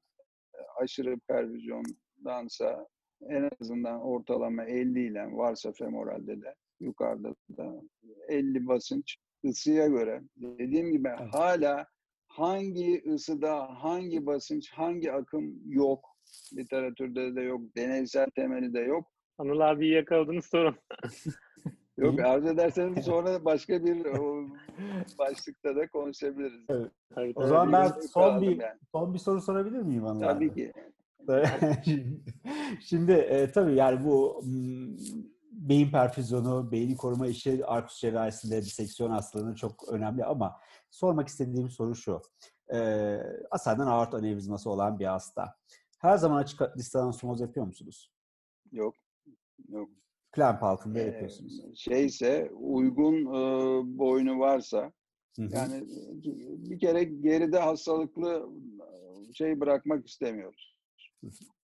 Speaker 4: E, Aşırı pervizyondansa en azından ortalama 50 ile varsa femoralde de yukarıda da 50 basınç ısıya göre. Dediğim gibi
Speaker 3: Evet.
Speaker 4: hala hangi ısıda hangi basınç hangi akım yok. Literatürde de yok. Deneysel temeli de yok.
Speaker 1: Anıl abi yakaladınız sorun.
Speaker 4: Yok arzu ederseniz sonra başka bir başlıkta da konuşabiliriz.
Speaker 1: Tabii,
Speaker 3: O zaman ben son bir
Speaker 4: yani.
Speaker 3: son bir soru sorabilir miyim Anıl
Speaker 4: Tabii
Speaker 3: abi?
Speaker 4: ki.
Speaker 3: Şimdi e, tabii yani bu mm, beyin perfüzyonu, beyni koruma işi arkus cerrahisinde diseksiyon hastalığının çok önemli ama sormak istediğim soru şu. E, asaden aort anevrizması olan bir hasta. Her zaman açık anastomoz yapıyor musunuz?
Speaker 4: Yok. Yok.
Speaker 3: Klemp altında
Speaker 4: Ee,
Speaker 3: yapıyorsunuz.
Speaker 4: şeyse uygun e, boynu varsa yani bir kere geride hastalıklı e, şey bırakmak istemiyoruz.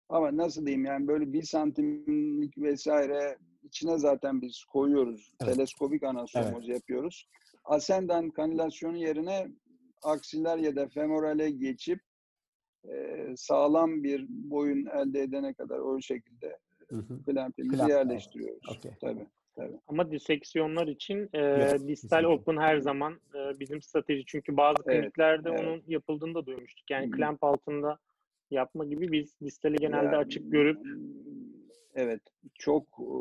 Speaker 4: Ama nasıl diyeyim yani böyle bir santimlik vesaire içine zaten biz koyuyoruz.
Speaker 3: Evet.
Speaker 4: Teleskopik anastomoz yapıyoruz. Ascendant kanülasyonu yerine aksiler ya da femorale geçip e, sağlam bir boyun elde edene kadar o şekilde. Klampimizi
Speaker 3: Klamp,
Speaker 4: yerleştiriyoruz.
Speaker 3: Okey.
Speaker 4: Tabii.
Speaker 1: Ama diseksiyonlar için e,
Speaker 3: Yok,
Speaker 1: distal open her zaman e, bizim strateji. Çünkü bazı
Speaker 4: Evet,
Speaker 1: kliniklerde
Speaker 4: evet.
Speaker 1: onun yapıldığını da duymuştuk. Yani
Speaker 4: hı.
Speaker 1: klemp altında yapma gibi biz distali genelde
Speaker 4: Ya,
Speaker 1: açık görüp
Speaker 4: Evet, çok e,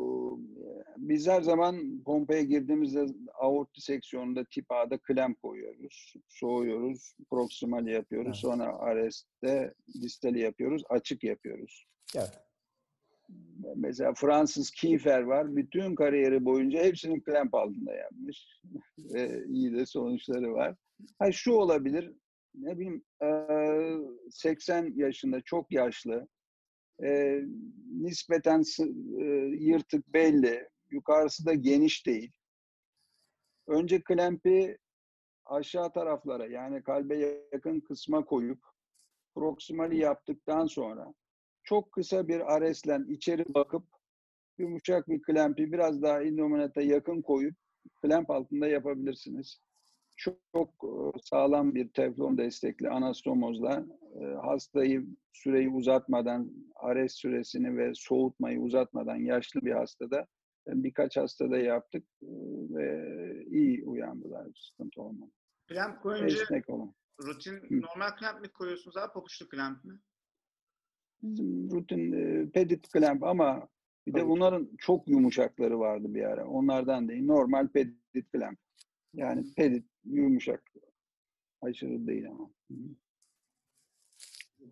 Speaker 4: biz her zaman pompaya girdiğimizde aort diseksiyonunda tip A'da klemp koyuyoruz. Soğuyoruz, proksimal yapıyoruz.
Speaker 3: Evet.
Speaker 4: Sonra arrestte distali yapıyoruz, açık yapıyoruz.
Speaker 3: Evet.
Speaker 4: Mesela Fransız Kiefer var. Bütün kariyeri boyunca hepsini klemp altında yapmış. Ve iyi de sonuçları var. Ha şu olabilir. Ne bileyim eee, 80 yaşında çok yaşlı. eee, nispeten yırtık belli. Yukarısı da geniş değil. Önce klempi aşağı taraflara yani kalbe yakın kısma koyup proksimali yaptıktan sonra çok kısa bir aresle içeri bakıp yumuşak bir klempi biraz daha indominata yakın koyup klemp altında yapabilirsiniz. Çok, çok e, sağlam bir teflon destekli anastomozla e, hastayı süreyi uzatmadan, ares süresini ve soğutmayı uzatmadan yaşlı bir hastada e, birkaç hastada yaptık ve iyi uyandılar. Sıkıntı olmadı.
Speaker 2: Klemp koyunca
Speaker 4: Esnek olun.
Speaker 2: rutin normal klemp mi koyuyorsunuz abi papuçlu klemp mi?
Speaker 4: Bizim rutin e, pedit clamp ama bir de bunların çok yumuşakları vardı bir ara. Onlardan değil. Normal pedit clamp. Yani pedit yumuşak. Aşırı değil ama. Hı.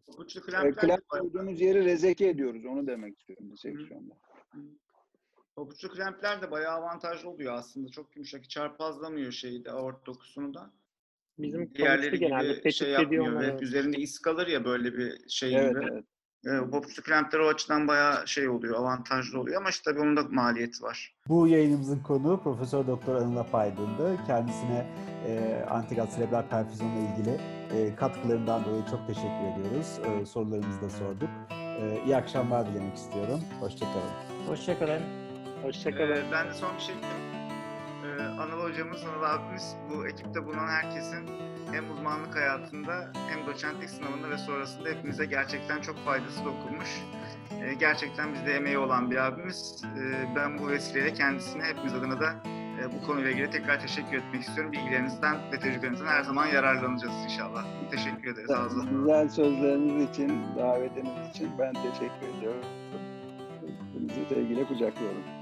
Speaker 2: Papuçlu
Speaker 4: E, koyduğumuz yeri rezeke ediyoruz. Onu demek istiyorum diseksiyonda.
Speaker 2: Papuçlu klempler de bayağı avantajlı oluyor aslında. Çok yumuşak. Çarpazlamıyor şeyi de aort dokusunu da.
Speaker 1: bizim
Speaker 2: Diğerleri
Speaker 1: genelde
Speaker 2: gibi
Speaker 1: tetik
Speaker 2: şey yapmıyor. Ve üzerinde iz kalır ya böyle bir şey
Speaker 4: Evet,
Speaker 2: gibi.
Speaker 4: evet.
Speaker 2: E, o papuçlu klempler o açıdan bayağı şey oluyor, avantajlı oluyor ama işte tabii onun da maliyeti var.
Speaker 3: Bu yayınımızın konuğu Profesör Doktor Anıl Apaydın'dı. Kendisine e, antikat serebral perfüzyonla ilgili e, katkılarından dolayı çok teşekkür ediyoruz. E, sorularımızı da sorduk. E, iyi akşamlar dilemek istiyorum. Hoşçakalın.
Speaker 5: Hoşçakalın.
Speaker 1: Hoşçakalın.
Speaker 2: Ee, ben de son bir şey. Ee, Anıl hocamız, Anıl abimiz bu ekipte bulunan herkesin hem uzmanlık hayatında hem doçentlik sınavında ve sonrasında hepimize gerçekten çok faydası dokunmuş. Ee, gerçekten bizde emeği olan bir abimiz. Ee, ben bu vesileyle kendisine hepimiz adına da e, bu konuyla ilgili tekrar teşekkür etmek istiyorum. Bilgilerinizden ve tecrübenizden her zaman yararlanacağız inşallah. Teşekkür ederiz. Ağzına.
Speaker 4: Güzel sözleriniz için, davetiniz için ben teşekkür ediyorum. Hepinizi sevgiyle kucaklıyorum.